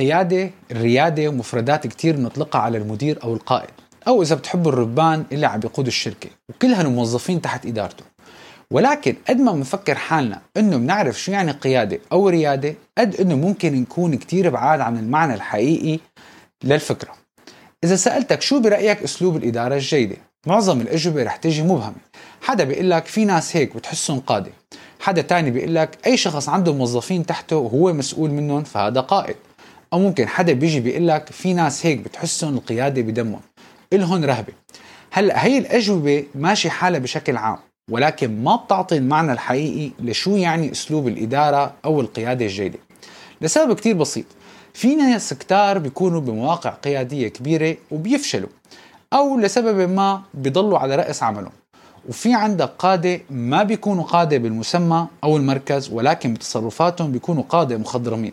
قيادة الريادة ومفردات كتير بنطلقها على المدير أو القائد. أو إذا بتحبوا الربان اللي عم بيقود الشركة. وكلها الموظفين تحت إدارته. ولكن قد ما بنفكر حالنا إنه بنعرف شو يعني قيادة أو ريادة قد إنه ممكن نكون كتير بعاد عن المعنى الحقيقي للفكرة. إذا سألتك شو برأيك أسلوب الإدارة الجيدة؟ معظم الأجوبة رح تيجي مبهمة. حدا بيقول لك في ناس هيك بتحسهم قادة. حدا تاني بيقول لك أي شخص عنده موظفين تحته وهو مسؤول منهم فهذا قائد. أو ممكن حدا بيجي بيقول لك في ناس هيك بتحسهم القيادة بدمهم. الهن رهبة. هلأ هي الأجوبة ماشي حالها بشكل عام ولكن ما بتعطي المعنى الحقيقي لشو يعني أسلوب الإدارة أو القيادة الجيدة. لسبب كتير بسيط. في ناس كتار بيكونوا بمواقع قيادية كبيرة وبيفشلوا أو لسبب ما بيضلوا على رأس عملهم. وفي عندك قادة ما بيكونوا قادة بالمسمى أو المركز ولكن بتصرفاتهم بيكونوا قادة مخضرمين.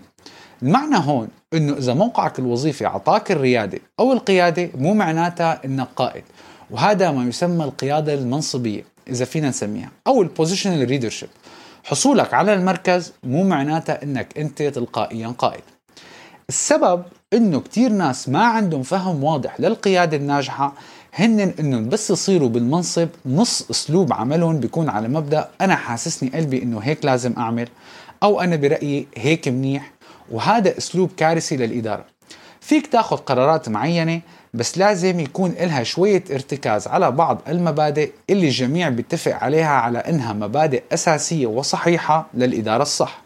المعنى هون إنه إذا موقعك الوظيفي أعطاك الريادة أو القيادة مو معناتها إنك قائد. وهذا ما يسمى القيادة المنصبية إذا فينا نسميها أو ال positional leadership حصولك على المركز مو معناتها إنك أنت تلقائيا قائد. السبب إنه كتير ناس ما عندهم فهم واضح للقيادة الناجحة هن إنهم بس يصيروا بالمنصب نص أسلوب عملهم بيكون على مبدأ أنا حاسسني قلبي إنه هيك لازم أعمل أو أنا برأيي هيك منيح وهذا أسلوب كارثي للإدارة. فيك تاخذ قرارات معينة بس لازم يكون لها شوية ارتكاز على بعض المبادئ اللي الجميع بيتفق عليها على إنها مبادئ أساسية وصحيحة للإدارة الصح.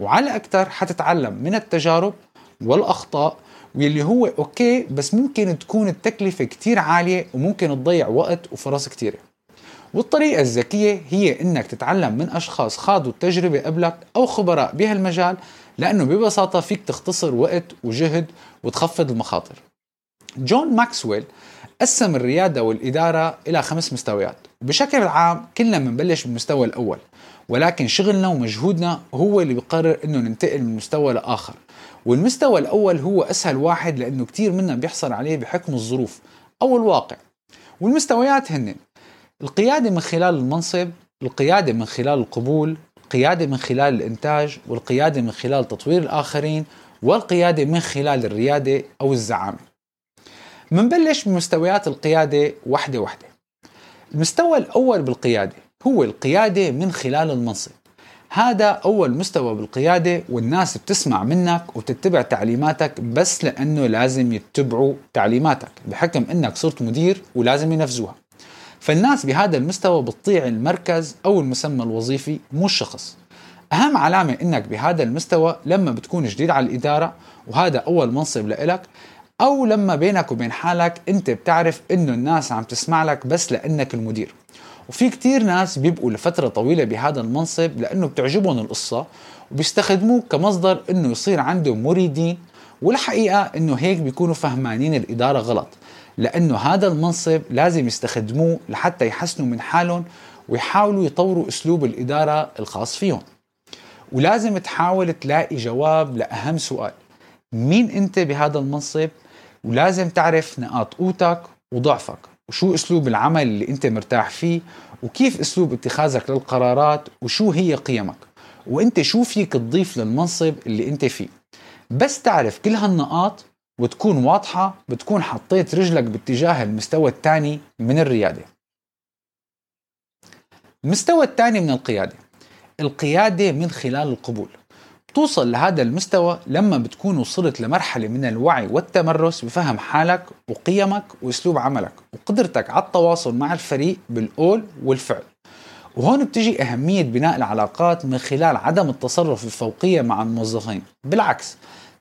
وعلى أكثر حتتعلم من التجارب والأخطاء واللي هو أوكي بس ممكن تكون التكلفة كتير عالية وممكن تضيع وقت وفرص كتيرة. والطريقة الذكية هي إنك تتعلم من أشخاص خاضوا التجربة قبلك أو خبراء بهالمجال لأنه ببساطة فيك تختصر وقت وجهد وتخفض المخاطر. جون ماكسويل قسم الريادة والإدارة إلى خمس مستويات. وبشكل عام كلنا بنبلش بالمستوى الأول ولكن شغلنا ومجهودنا هو اللي بيقرر إنه ننتقل من مستوى لآخر. والمستوى الأول هو أسهل واحد لأنه كثير منا بيحصل عليه بحكم الظروف أو الواقع. والمستويات هن القيادة من خلال المنصب القيادة من خلال القبول القيادة من خلال الإنتاج والقيادة من خلال تطوير الآخرين والقيادة من خلال الريادة أو الزعامة. منبلش بمستويات القيادة وحدة وحدة. المستوى الأول بالقيادة هو القيادة من خلال المنصب. هذا أول مستوى بالقيادة والناس بتسمع منك وتتبع تعليماتك بس لأنه لازم يتبعوا تعليماتك بحكم أنك صرت مدير ولازم ينفذوها. فالناس بهذا المستوى بتطيع المركز أو المسمى الوظيفي مو الشخص. أهم علامة أنك بهذا المستوى لما بتكون جديد على الإدارة وهذا أول منصب لإلك أو لما بينك وبين حالك أنت بتعرف إنه الناس عم تسمع لك بس لإنك المدير. وفي كتير ناس بيبقوا لفترة طويلة بهذا المنصب لأنه بتعجبهم القصة وبيستخدموه كمصدر أنه يصير عندهم مريدين والحقيقة أنه هيك بيكونوا فهمانين الإدارة غلط لأنه هذا المنصب لازم يستخدموه لحتى يحسنوا من حالهم ويحاولوا يطوروا أسلوب الإدارة الخاص فيهم. ولازم تحاول تلاقي جواب لأهم سؤال مين أنت بهذا المنصب؟ ولازم تعرف نقاط قوتك وضعفك وشو أسلوب العمل اللي أنت مرتاح فيه وكيف أسلوب اتخاذك للقرارات وشو هي قيمك؟ وأنت شو فيك تضيف للمنصب اللي أنت فيه؟ بس تعرف كل هالنقاط وتكون واضحة بتكون حطيت رجلك باتجاه المستوى الثاني من الريادة. المستوى الثاني من القيادة. القيادة من خلال القبول. توصل لهذا المستوى لما بتكون وصلت لمرحلة من الوعي والتمرس بفهم حالك وقيمك وأسلوب عملك وقدرتك على التواصل مع الفريق بالقول والفعل. وهون بتجي أهمية بناء العلاقات من خلال عدم التصرف الفوقية مع الموظفين. بالعكس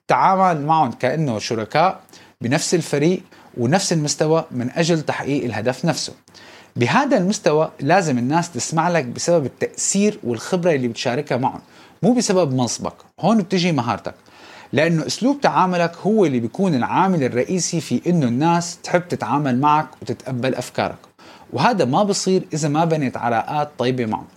تعامل معهم كأنه شركاء بنفس الفريق ونفس المستوى من أجل تحقيق الهدف نفسه. بهذا المستوى لازم الناس تسمع لك بسبب التأثير والخبرة اللي بتشاركها معهم مو بسبب منصبك. هون بتجي مهارتك. لأنه أسلوب تعاملك هو اللي بيكون العامل الرئيسي في إنه الناس تحب تتعامل معك وتتقبل أفكارك. وهذا ما بصير إذا ما بنيت علاقات طيبة معهم.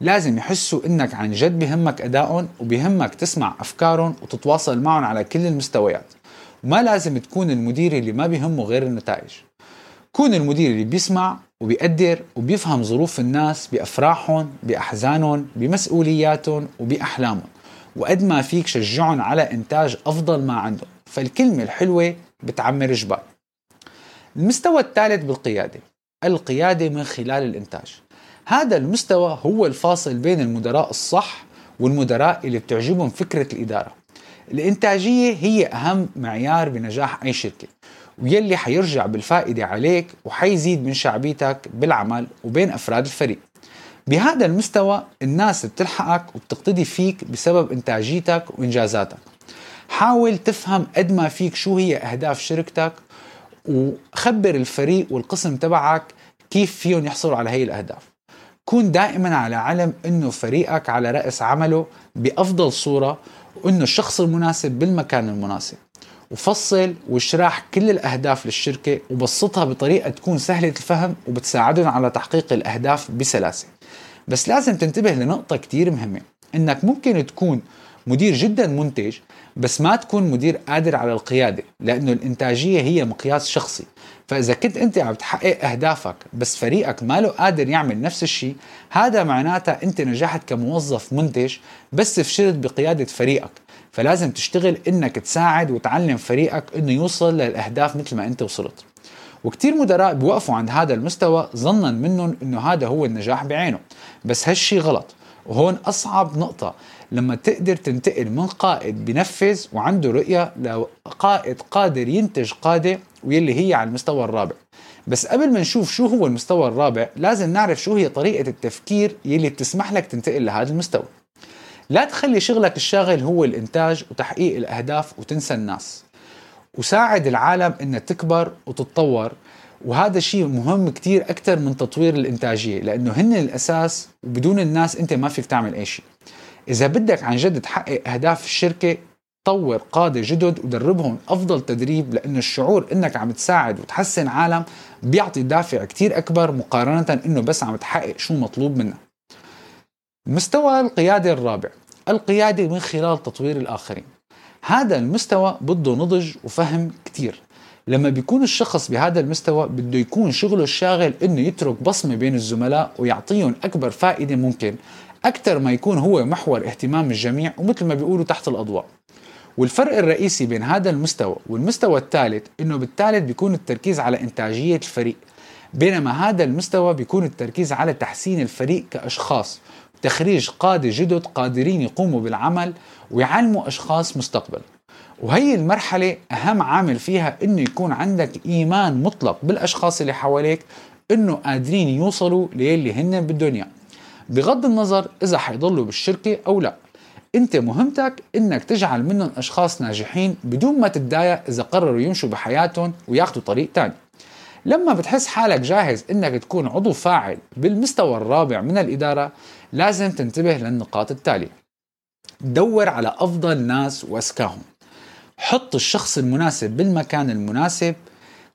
لازم يحسوا إنك عن جد بهمك أدائهم وبهمك تسمع أفكارهم وتتواصل معهم على كل المستويات. وما لازم تكون المدير اللي ما بيهمه غير النتائج. كون المدير اللي بيسمع وبيقدر وبيفهم ظروف الناس بأفراحهم بأحزانهم بمسؤولياتهم وبأحلامهم. وقد ما فيك شجعهم على إنتاج أفضل ما عندهم. فالكلمة الحلوة بتعمر جبال. المستوى الثالث بالقيادة. القيادة من خلال الإنتاج. هذا المستوى هو الفاصل بين المدراء الصح والمدراء اللي بتعجبهم فكرة الإدارة. الإنتاجية هي أهم معيار بنجاح أي شركة ويلي حيرجع بالفائدة عليك وحيزيد من شعبيتك بالعمل وبين أفراد الفريق. بهذا المستوى الناس بتلحقك وبتقتدي فيك بسبب إنتاجيتك وإنجازاتك. حاول تفهم قد ما فيك شو هي أهداف شركتك وخبر الفريق والقسم تبعك كيف فيهم يحصلوا على هي الأهداف. كون دائما على علم إنه فريقك على رأس عمله بأفضل صورة وإنه الشخص المناسب بالمكان المناسب. وفصل واشراح كل الأهداف للشركة وبسطها بطريقة تكون سهلة الفهم وبتساعدهم على تحقيق الأهداف بسلاسة. بس لازم تنتبه لنقطة كتير مهمة إنك ممكن تكون مدير جدا منتج بس ما تكون مدير قادر على القيادة لأنه الإنتاجية هي مقياس شخصي. فإذا كنت أنت عم تحقق أهدافك بس فريقك ما له قادر يعمل نفس الشيء هذا معناته أنت نجحت كموظف منتج بس فشلت بقيادة فريقك. فلازم تشتغل إنك تساعد وتعلم فريقك إنه يوصل للأهداف مثل ما أنت وصلت. وكتير مدراء بيوقفوا عند هذا المستوى ظنا منهم إنه هذا هو النجاح بعينه. بس هالشي غلط. وهون أصعب نقطة. لما تقدر تنتقل من قائد بنفذ وعنده رؤية لقائد قادر ينتج قادة ويلي هي على المستوى الرابع. بس قبل ما نشوف شو هو المستوى الرابع لازم نعرف شو هي طريقة التفكير يلي بتسمح لك تنتقل لهذا المستوى. لا تخلي شغلك الشاغل هو الإنتاج وتحقيق الأهداف وتنسى الناس. وساعد العالم إنها تكبر وتتطور وهذا شيء مهم كتير أكثر من تطوير الإنتاجية لأنه هن الأساس وبدون الناس أنت ما فيك تعمل أي شيء إذا بدك عن جد تحقق أهداف الشركة طور قادة جدد ودربهم أفضل تدريب لأنه الشعور إنك عم تساعد وتحسن عالم بيعطي دافع كتير أكبر مقارنة إنه بس عم تحقق شو مطلوب منك. مستوى القيادة الرابع. القيادة من خلال تطوير الآخرين. هذا المستوى بده نضج وفهم كتير. لما بيكون الشخص بهذا المستوى بده يكون شغله الشاغل إنه يترك بصمة بين الزملاء ويعطيهم أكبر فائدة ممكن أكثر ما يكون هو محور اهتمام الجميع ومثل ما بيقولوا تحت الأضواء. والفرق الرئيسي بين هذا المستوى والمستوى الثالث إنه بالثالث بيكون التركيز على إنتاجية الفريق بينما هذا المستوى بيكون التركيز على تحسين الفريق كأشخاص. تخريج قادة جدد قادرين يقوموا بالعمل ويعلموا أشخاص مستقبل. وهي المرحلة أهم عامل فيها إنه يكون عندك إيمان مطلق بالأشخاص اللي حواليك إنه قادرين يوصلوا للي هن بالدنيا. بغض النظر إذا حيضلوا بالشركة أو لا أنت مهمتك إنك تجعل منهم أشخاص ناجحين بدون ما تتضايق إذا قرروا يمشوا بحياتهم وياخذوا طريق تاني. لما بتحس حالك جاهز إنك تكون عضو فاعل بالمستوى الرابع من الإدارة لازم تنتبه للنقاط التالية. دور على أفضل ناس واذكاهم حط الشخص المناسب بالمكان المناسب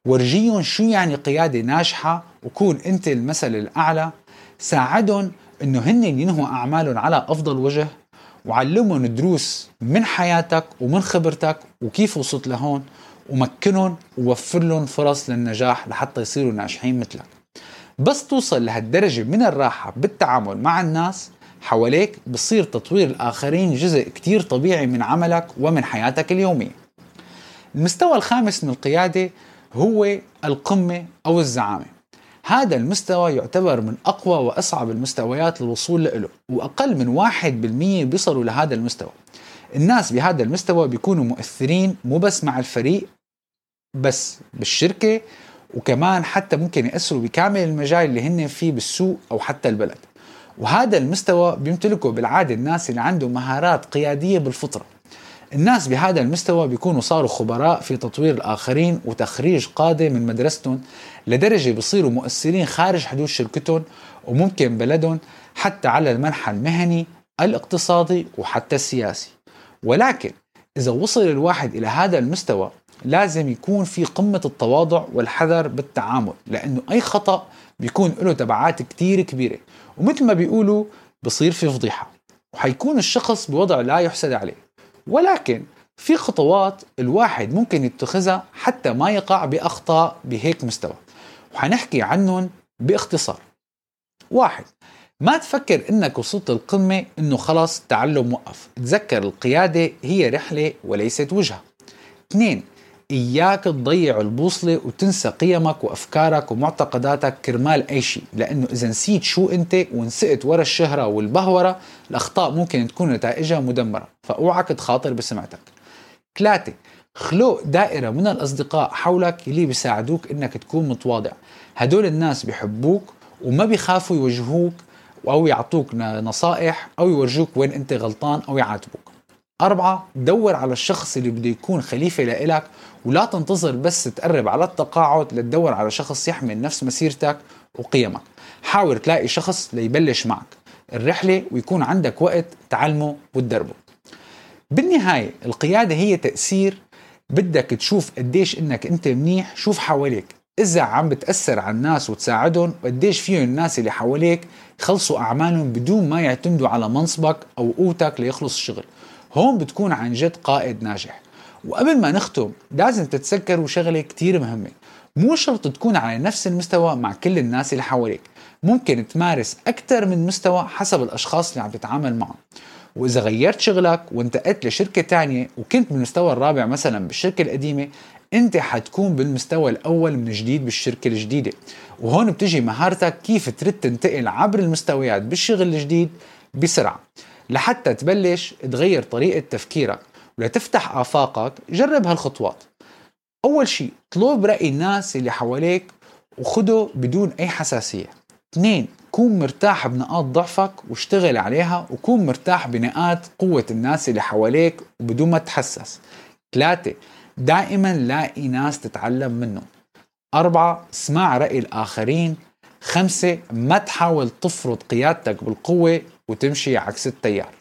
ورجيهم شو يعني قيادة ناجحة وكون أنت المثل الأعلى. ساعدهم إنه هن ينهوا أعمالهم على أفضل وجه وعلمهم دروس من حياتك ومن خبرتك وكيف وصلت لهون ومكنهم ووفر لهم فرص للنجاح لحتى يصيروا ناجحين مثلك. بس توصل لهالدرجة من الراحة بالتعامل مع الناس حواليك بصير تطوير الآخرين جزء كتير طبيعي من عملك ومن حياتك اليومية. المستوى الخامس من القيادة هو القمة أو الزعامة. هذا المستوى يعتبر من أقوى وأصعب المستويات للوصول له وأقل من واحد بالمية بيصلوا لهذا المستوى. الناس بهذا المستوى بيكونوا مؤثرين مو بس مع الفريق بس بالشركة وكمان حتى ممكن يأثروا بكامل المجال اللي هن فيه بالسوق أو حتى البلد. وهذا المستوى بيمتلكه بالعادة الناس اللي عندهم مهارات قيادية بالفطرة. الناس بهذا المستوى بيكونوا صاروا خبراء في تطوير الآخرين وتخريج قادة من مدرستهم لدرجة بيصيروا مؤثرين خارج حدود شركتهم وممكن بلدهم حتى على المنحى المهني الاقتصادي وحتى السياسي. ولكن إذا وصل الواحد إلى هذا المستوى لازم يكون في قمة التواضع والحذر بالتعامل لأنه أي خطأ بيكون له تبعات كتير كبيرة. ومثل ما بيقولوا بصير في فضيحة وحيكون الشخص بوضع لا يحسد عليه. ولكن في خطوات الواحد ممكن يتخذها حتى ما يقع بأخطاء بهيك مستوى. وحنحكي عنهم باختصار. واحد ما تفكر إنك وصلت القمة إنه خلص التعلم وقف تذكر القيادة هي رحلة وليست وجهة. اثنين إياك تضيع البوصلة وتنسى قيمك وأفكارك ومعتقداتك كرمال أي شيء. لأنه إذا نسيت شو أنت ونسقت ورا الشهرة والبهورة الأخطاء ممكن تكون نتائجها مدمرة. فأوعك تخاطر بسمعتك. ثلاثة خلق دائرة من الأصدقاء حولك اللي بيساعدوك إنك تكون متواضع. هدول الناس بيحبوك وما بيخافوا يوجهوك أو يعطوك نصائح أو يورجوك وين أنت غلطان أو يعاتبوك. أربعة دور على الشخص اللي بده يكون خليفة لإلك ولا تنتظر بس تقرب على التقاعد لتدور على شخص يحمل نفس مسيرتك وقيمك. حاول تلاقي شخص ليبلش معك. الرحلة ويكون عندك وقت تعلمه وتدربه. بالنهاية القيادة هي تأثير. بدك تشوف قديش إنك أنت منيح. شوف حواليك. إذا عم بتأثر على الناس وتساعدهم وقديش فيهم الناس اللي حواليك يخلصوا أعمالهم بدون ما يعتمدوا على منصبك أو قوتك ليخلص الشغل. هون بتكون عن جد قائد ناجح. وقبل ما نختم لازم تتذكروا شغلة كتير مهمة. مو شرط تكون على نفس المستوى مع كل الناس اللي حواليك. ممكن تمارس أكثر من مستوى حسب الأشخاص اللي عم تتعامل معهم. وإذا غيرت شغلك وانتقلت لشركة تانية وكنت بالمستوى الرابع مثلا بالشركة القديمة أنت حتكون بالمستوى الأول من جديد بالشركة الجديدة. وهون بتجي مهارتك كيف ترد تنتقل عبر المستويات بالشغل الجديد بسرعة. لحتى تبلش تغير طريقة تفكيرك. ولتفتح آفاقك جرب هالخطوات. أول شيء اطلب رأي الناس اللي حواليك وخده بدون أي حساسية. اثنين كون مرتاح بنقاط ضعفك واشتغل عليها وكون مرتاح بنقاط قوة الناس اللي حواليك وبدون ما تحسس ثلاثة دائما لاقي ناس تتعلم منهم. أربعة اسمع رأي الآخرين. خمسة ما تحاول تفرض قيادتك بالقوة وتمشي عكس التيار.